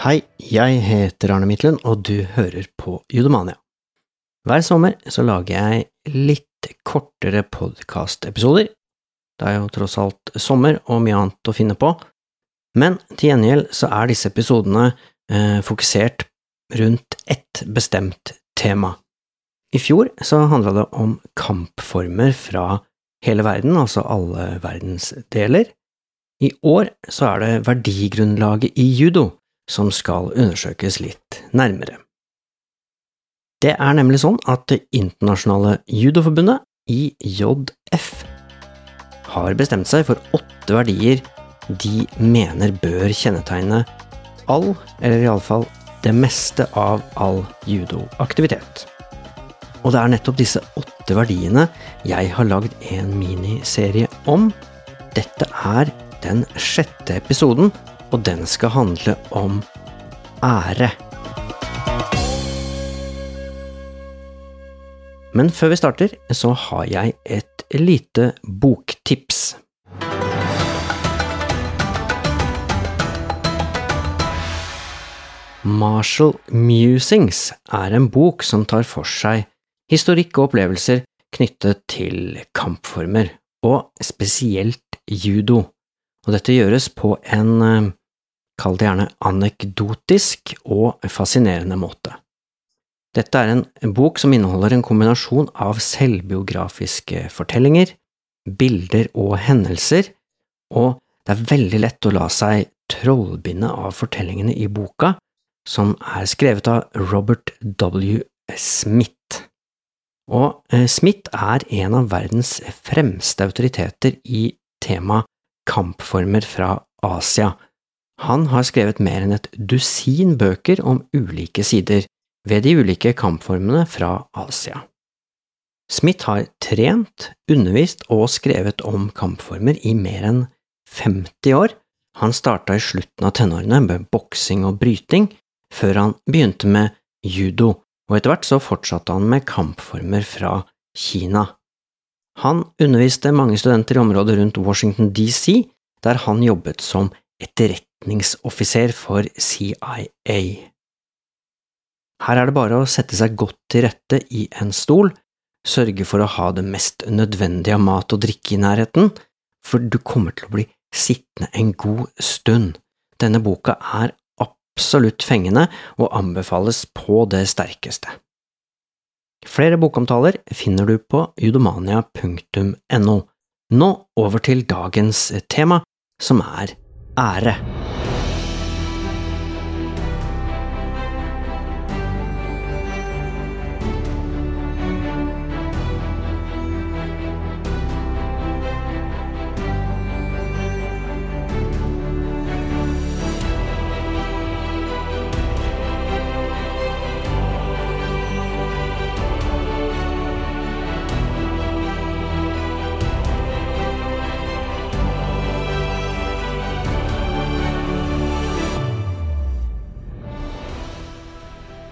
Hei, jeg heter Arne Midtlund, og du hører på Judomania. Hver sommer så lager jeg litt kortere podkastepisoder. Det er jo tross alt sommer og mye annet å finne på, men til gjengjeld så er disse episodene eh, fokusert rundt ett bestemt tema. I fjor så handla det om kampformer fra hele verden, altså alle verdensdeler. I år så er det verdigrunnlaget i judo som skal undersøkes litt nærmere. Det er nemlig sånn at Det internasjonale judoforbundet, IJF, har bestemt seg for åtte verdier de mener bør kjennetegne all, eller iallfall det meste av all judoaktivitet. Og det er nettopp disse åtte verdiene jeg har lagd en miniserie om. Dette er den sjette episoden og den skal handle om ære. Men før vi starter, så har jeg et lite boktips. Marshall Musings er en bok som tar for seg historikk og opplevelser knyttet til kampformer, og spesielt judo, og dette gjøres på en eh, kall det gjerne anekdotisk og fascinerende måte. Dette er en bok som inneholder en kombinasjon av selvbiografiske fortellinger, bilder og hendelser, og det er veldig lett å la seg trollbinde av fortellingene i boka, som er skrevet av Robert W. Smith. Og eh, Smith er en av verdens fremste autoriteter i temaet kampformer fra Asia, han har skrevet mer enn et dusin bøker om ulike sider ved de ulike kampformene fra Asia. Smith har trent, undervist og skrevet om kampformer i mer enn 50 år. Han starta i slutten av tenårene med boksing og bryting, før han begynte med judo, og etter hvert så fortsatte han med kampformer fra Kina. Han underviste mange studenter i området rundt Washington DC, der han jobbet som etterretningsoffiser for CIA. Her er det bare å sette seg godt til rette i en stol, sørge for å ha det mest nødvendige av mat og drikke i nærheten, for du kommer til å bli sittende en god stund. Denne boka er absolutt fengende og anbefales på det sterkeste. Flere bokomtaler finner du på judomania.no. Nå over til dagens tema, som er ære.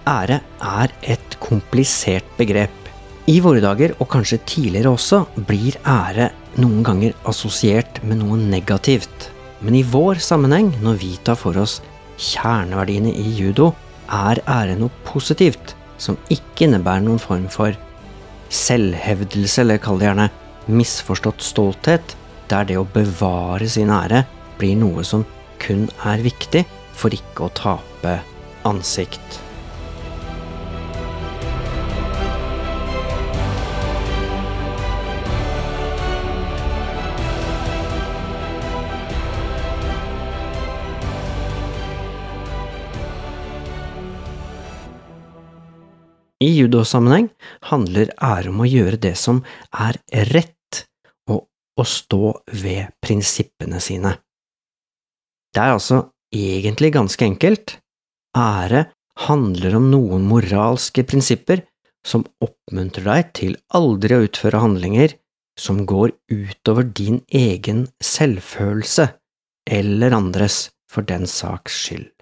Ære er et komplisert begrep. I våre dager, og kanskje tidligere også, blir ære noen ganger assosiert med noe negativt. Men i vår sammenheng, når vi tar for oss kjerneverdiene i judo, er ære noe positivt, som ikke innebærer noen form for selvhevdelse, eller kall det gjerne misforstått stolthet, der det å bevare sin ære blir noe som kun er viktig for ikke å tape ansikt. I judosammenheng handler ære om å gjøre det som er rett, og å stå ved prinsippene sine. Det er altså egentlig ganske enkelt. Ære handler om noen moralske prinsipper som oppmuntrer deg til aldri å utføre handlinger som går utover din egen selvfølelse, eller andres, for den saks skyld.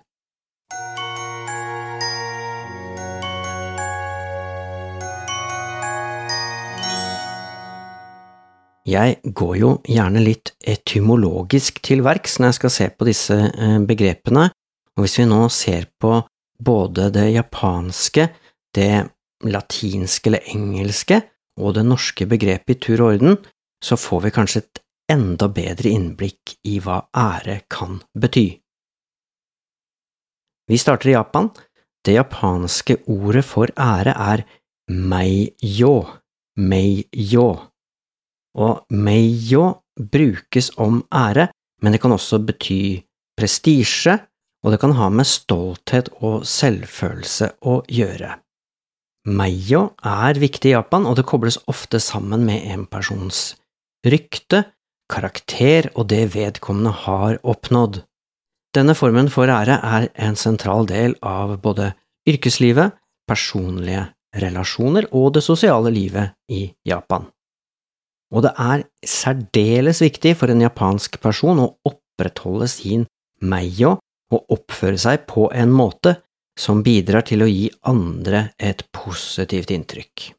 Jeg går jo gjerne litt etymologisk til verks når jeg skal se på disse eh, begrepene, Og hvis vi nå ser på både det japanske, det latinske eller engelske og det norske begrepet i tur og orden, så får vi kanskje et enda bedre innblikk i hva ære kan bety. Vi starter i Japan. Det japanske ordet for ære er meiyo, meiyo, og meio brukes om ære, men det kan også bety prestisje, og det kan ha med stolthet og selvfølelse å gjøre. Meio er viktig i Japan, og det kobles ofte sammen med en persons rykte, karakter og det vedkommende har oppnådd. Denne formen for ære er en sentral del av både yrkeslivet, personlige relasjoner og det sosiale livet i Japan. Og det er særdeles viktig for en japansk person å opprettholde sin meio og oppføre seg på en måte som bidrar til å gi andre et positivt inntrykk.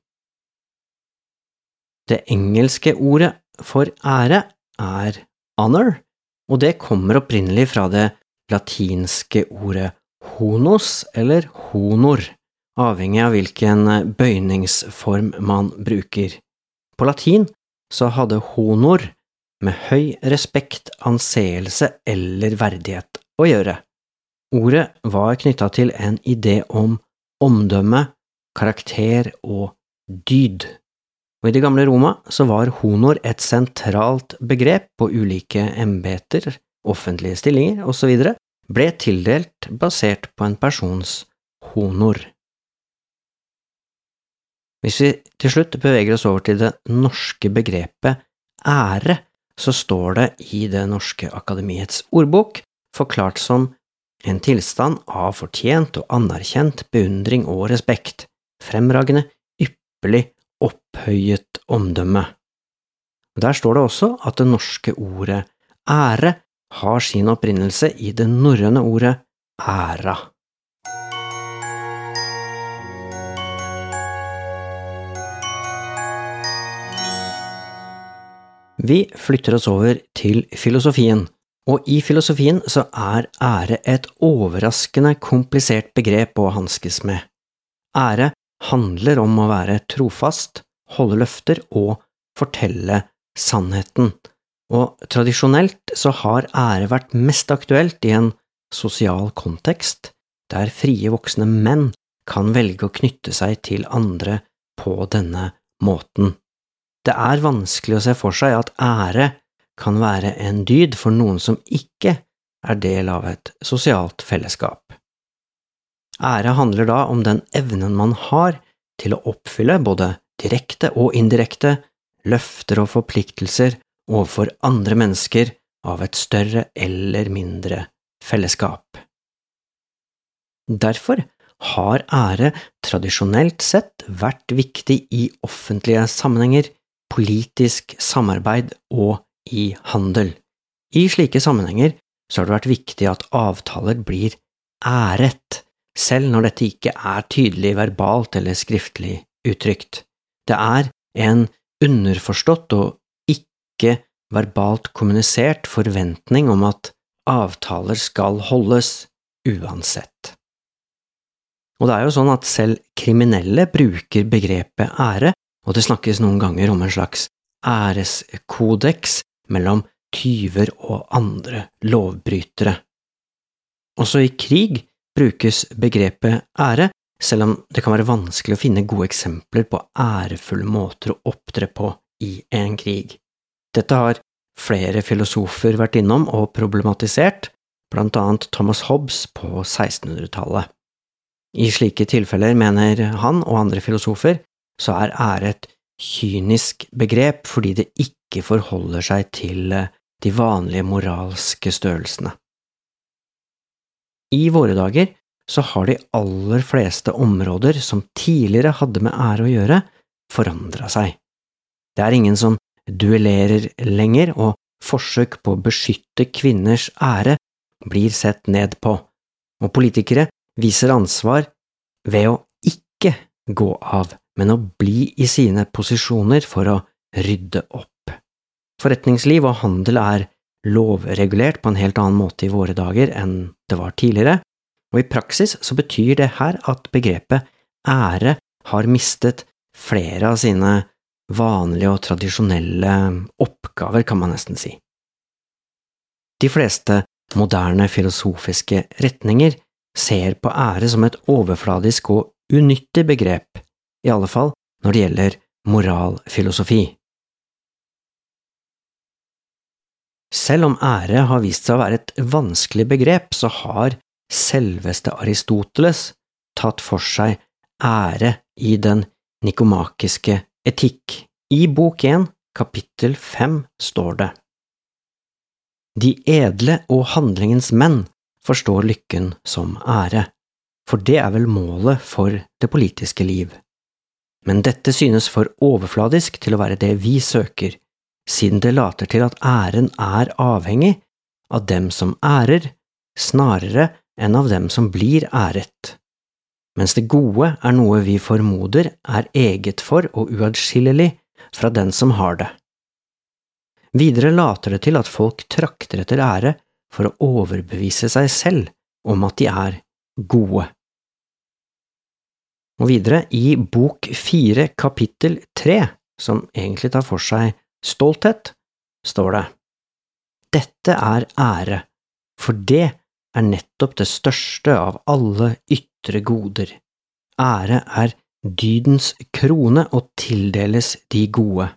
Det engelske ordet for ære er honor, og det kommer opprinnelig fra det latinske ordet honos eller honor, avhengig av hvilken bøyningsform man bruker. På latin så hadde honor med høy respekt, anseelse eller verdighet å gjøre. Ordet var knytta til en idé om omdømme, karakter og dyd og i det gamle Roma så var honor et sentralt begrep på ulike embeter, offentlige stillinger osv., ble tildelt basert på en persons honor. Hvis vi til slutt beveger oss over til det norske begrepet ære, så står det i Det norske akademiets ordbok forklart som en tilstand av fortjent og anerkjent beundring og respekt, fremragende, ypperlig opphøyet omdømme. Der står det også at det norske ordet ære har sin opprinnelse i det norrøne ordet æra. Vi flytter oss over til filosofien, og i filosofien så er ære et overraskende komplisert begrep å hanskes med. Ære handler om å være trofast, holde løfter og fortelle sannheten, og tradisjonelt så har ære vært mest aktuelt i en sosial kontekst, der frie voksne menn kan velge å knytte seg til andre på denne måten. Det er vanskelig å se for seg at ære kan være en dyd for noen som ikke er del av et sosialt fellesskap. Ære handler da om den evnen man har til å oppfylle både direkte og indirekte løfter og forpliktelser overfor andre mennesker av et større eller mindre fellesskap. Derfor har ære tradisjonelt sett vært viktig i offentlige sammenhenger, politisk samarbeid og i handel. I slike sammenhenger så har det vært viktig at avtaler blir æret, selv når dette ikke er tydelig verbalt eller skriftlig uttrykt. Det er en underforstått og ikke verbalt kommunisert forventning om at avtaler skal holdes uansett. Og det er jo sånn at selv kriminelle bruker begrepet ære, og det snakkes noen ganger om en slags æreskodeks mellom tyver og andre lovbrytere. Også i krig brukes begrepet ære, selv om det kan være vanskelig å finne gode eksempler på ærefulle måter å opptre på i en krig. Dette har flere filosofer vært innom og problematisert, blant annet Thomas Hobbes på 1600-tallet. I slike tilfeller, mener han og andre filosofer, så er ære et kynisk begrep fordi det ikke forholder seg til de vanlige moralske størrelsene. I våre dager så har de aller fleste områder som tidligere hadde med ære å gjøre, forandra seg. Det er ingen som duellerer lenger, og forsøk på å beskytte kvinners ære blir sett ned på, og politikere viser ansvar ved å ikke gå av, men å bli i sine posisjoner for å rydde opp. Forretningsliv og handel er lovregulert på en helt annen måte i våre dager enn det var tidligere, og i praksis så betyr det her at begrepet ære har mistet flere av sine vanlige og tradisjonelle oppgaver, kan man nesten si. De fleste moderne filosofiske retninger ser på ære som et overfladisk og unyttig begrep, i alle fall når det gjelder moralfilosofi. Selv om ære har vist seg å være et vanskelig begrep, så har selveste Aristoteles tatt for seg ære i den nikomakiske etikk. I bok 1, kapittel 5, står det. De edle og handlingens menn forstår lykken som ære, for det er vel målet for det politiske liv. Men dette synes for overfladisk til å være det vi søker, siden det later til at æren er avhengig av dem som ærer, snarere enn av dem som blir æret, mens det gode er noe vi formoder er eget for og uatskillelig fra den som har det. Videre later det til at folk trakter etter ære for å overbevise seg selv om at de er gode. Og videre, i bok fire kapittel tre, som egentlig tar for seg stolthet, står det Dette er ære, for det er nettopp det største av alle ytre goder. Ære er dydens krone og tildeles de gode.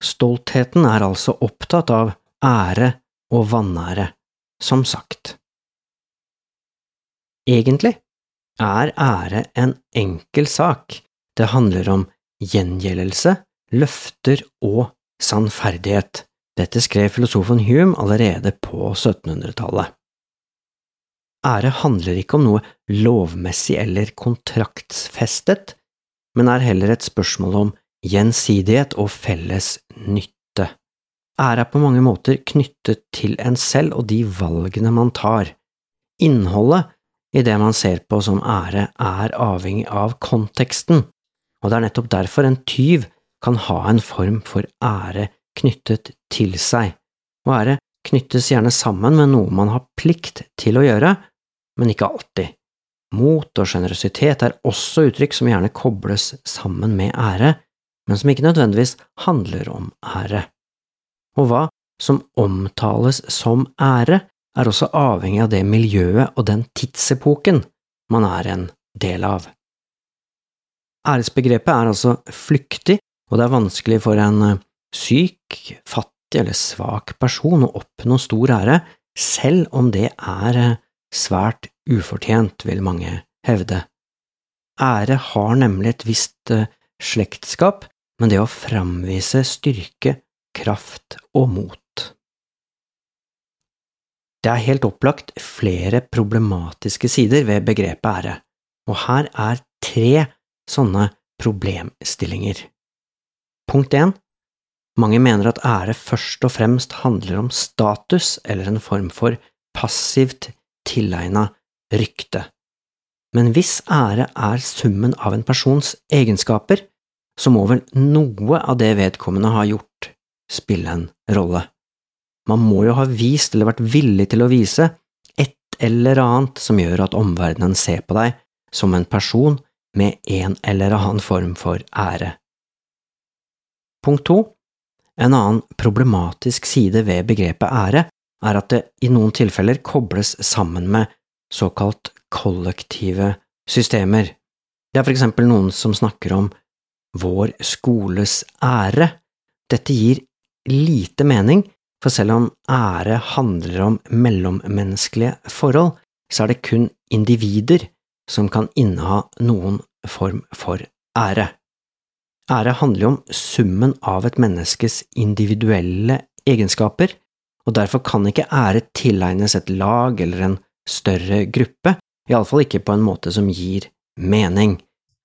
Stoltheten er altså opptatt av ære og vanære, som sagt. Egentlig er ære en enkel sak, det handler om gjengjeldelse, løfter og sannferdighet. Dette skrev filosofen Hume allerede på 1700-tallet. Ære handler ikke om noe lovmessig eller kontraktsfestet, men er heller et spørsmål om gjensidighet og felles nytte. Ære er på mange måter knyttet til en selv og de valgene man tar. Innholdet i det man ser på som ære, er avhengig av konteksten, og det er nettopp derfor en tyv kan ha en form for ære knyttet til seg, og ære knyttes gjerne sammen med noe man har plikt til å gjøre, men ikke alltid. Mot og sjenerøsitet er også uttrykk som gjerne kobles sammen med ære, men som ikke nødvendigvis handler om ære. Og hva som omtales som ære, er også avhengig av det miljøet og den tidsepoken man er en del av. Æresbegrepet er altså flyktig, og det er vanskelig for en eh, syk, fattig eller svak person å oppnå stor ære, selv om det er eh, svært ufortjent, vil mange hevde. Ære har nemlig et visst uh, slektskap men det å framvise styrke, kraft og mot. Det er helt opplagt flere problematiske sider ved begrepet ære, og her er tre sånne problemstillinger. Punkt 1. Mange mener at ære først og fremst handler om status eller en form for passivt tilegna rykte. Men hvis ære er summen av en persons egenskaper, så må vel noe av det vedkommende har gjort, spille en rolle. Man må jo ha vist eller vært villig til å vise et eller annet som gjør at omverdenen ser på deg som en person med en eller annen form for ære. Punkt to. En annen problematisk side ved begrepet ære er at det i noen tilfeller kobles sammen med såkalt kollektive systemer. Det er for eksempel noen som snakker om vår skoles ære. Dette gir lite mening, for selv om ære handler om mellommenneskelige forhold, så er det kun individer som kan inneha noen form for ære. Ære handler jo om summen av et menneskes individuelle egenskaper, og derfor kan ikke ære tilegnes et lag eller en større gruppe, iallfall ikke på en måte som gir mening.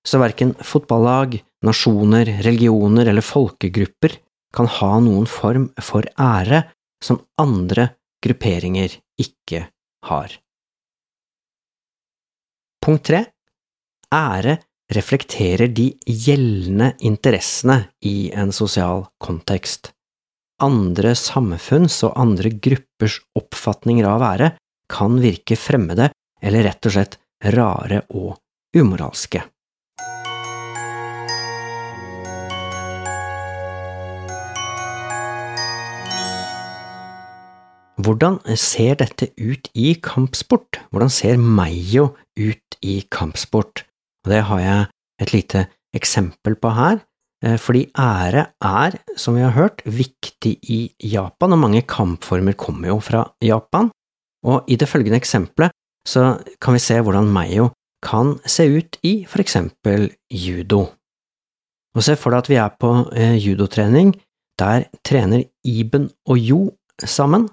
Så verken fotballag, nasjoner, religioner eller folkegrupper kan ha noen form for ære som andre grupperinger ikke har. Punkt tre Ære reflekterer de gjeldende interessene i en sosial kontekst andre samfunns og andre gruppers oppfatninger av ære kan virke fremmede eller rett og slett rare og umoralske. Hvordan ser dette ut i kampsport? Hvordan ser Meio ut i kampsport? Og det har jeg et lite eksempel på her, eh, fordi ære er, som vi har hørt, viktig i Japan, og mange kampformer kommer jo fra Japan. Og i det følgende eksempelet så kan vi se hvordan Meio kan se ut i for eksempel judo. Og se for deg at vi er på eh, judotrening, der trener Iben og Jo sammen.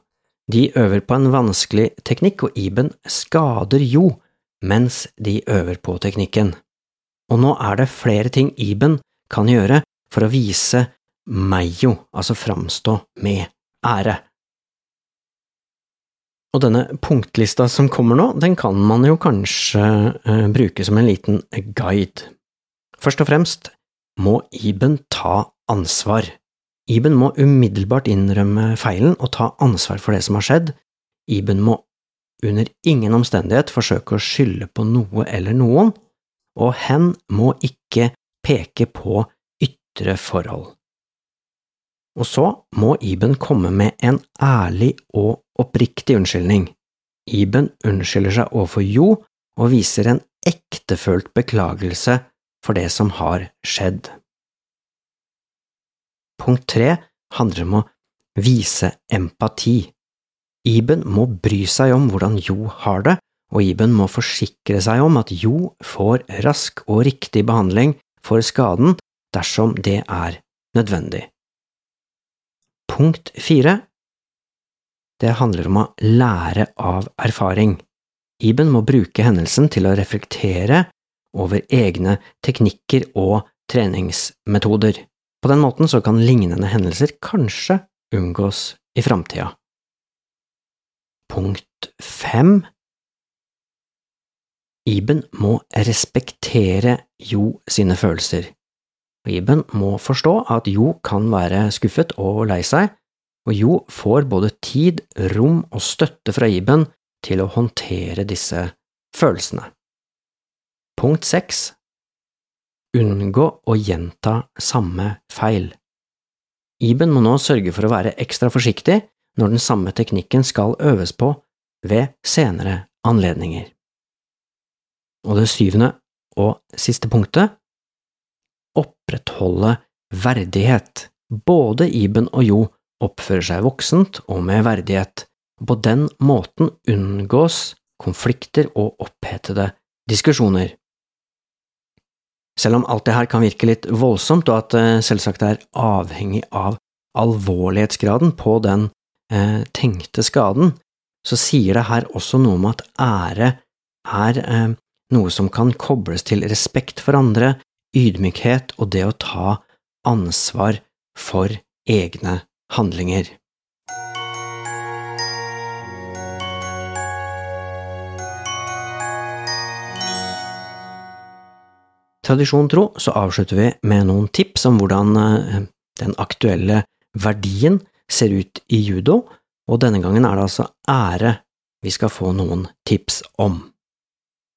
De øver på en vanskelig teknikk, og Iben skader Jo mens de øver på teknikken. Og nå er det flere ting Iben kan gjøre for å vise Meio, altså framstå med ære. Og denne punktlista som kommer nå, den kan man jo kanskje uh, bruke som en liten guide. Først og fremst må Iben ta ansvar. Iben må umiddelbart innrømme feilen og ta ansvar for det som har skjedd. Iben må under ingen omstendighet forsøke å skylde på noe eller noen, og hen må ikke peke på ytre forhold. Og så må Iben komme med en ærlig og oppriktig unnskyldning. Iben unnskylder seg overfor Jo og viser en ektefølt beklagelse for det som har skjedd. Punkt tre handler om å vise empati. Iben må bry seg om hvordan Jo har det, og Iben må forsikre seg om at Jo får rask og riktig behandling for skaden dersom det er nødvendig. Punkt fire Det handler om å lære av erfaring. Iben må bruke hendelsen til å reflektere over egne teknikker og treningsmetoder. På den måten så kan lignende hendelser kanskje unngås i framtida. Punkt fem Iben må respektere Jo sine følelser. Iben må forstå at Jo kan være skuffet og lei seg, og Jo får både tid, rom og støtte fra Iben til å håndtere disse følelsene. Punkt seks Unngå å gjenta samme feil. Iben må nå sørge for å være ekstra forsiktig når den samme teknikken skal øves på ved senere anledninger. Og det syvende og siste punktet opprettholde verdighet. Både Iben og Jo oppfører seg voksent og med verdighet, på den måten unngås konflikter og opphetede diskusjoner. Selv om alt det her kan virke litt voldsomt, og at det selvsagt er avhengig av alvorlighetsgraden på den eh, tenkte skaden, så sier det her også noe om at ære er eh, noe som kan kobles til respekt for andre, ydmykhet og det å ta ansvar for egne handlinger. Tradisjon tro så avslutter vi med noen tips om hvordan eh, den aktuelle verdien ser ut i judo, og denne gangen er det altså ære vi skal få noen tips om.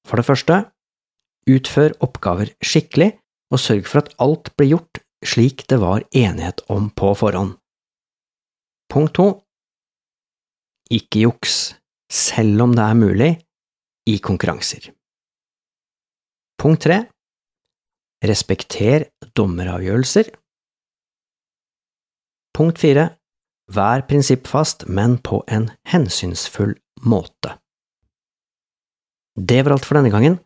For det første, utfør oppgaver skikkelig, og sørg for at alt blir gjort slik det var enighet om på forhånd. Punkt to Ikke juks, selv om det er mulig, i konkurranser. Punkt tre Respekter dommeravgjørelser. Punkt fire Vær prinsippfast, men på en hensynsfull måte. Det var alt for denne gangen.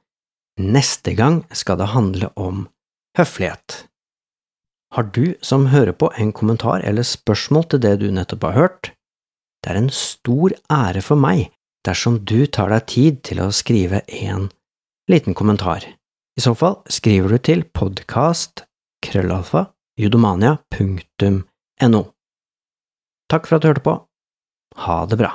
Neste gang skal det handle om høflighet. Har du som hører på en kommentar eller spørsmål til det du nettopp har hørt? Det er en stor ære for meg dersom du tar deg tid til å skrive en liten kommentar. I så fall skriver du til podkast.krøllalfa.judomania.no. Takk for at du hørte på. Ha det bra.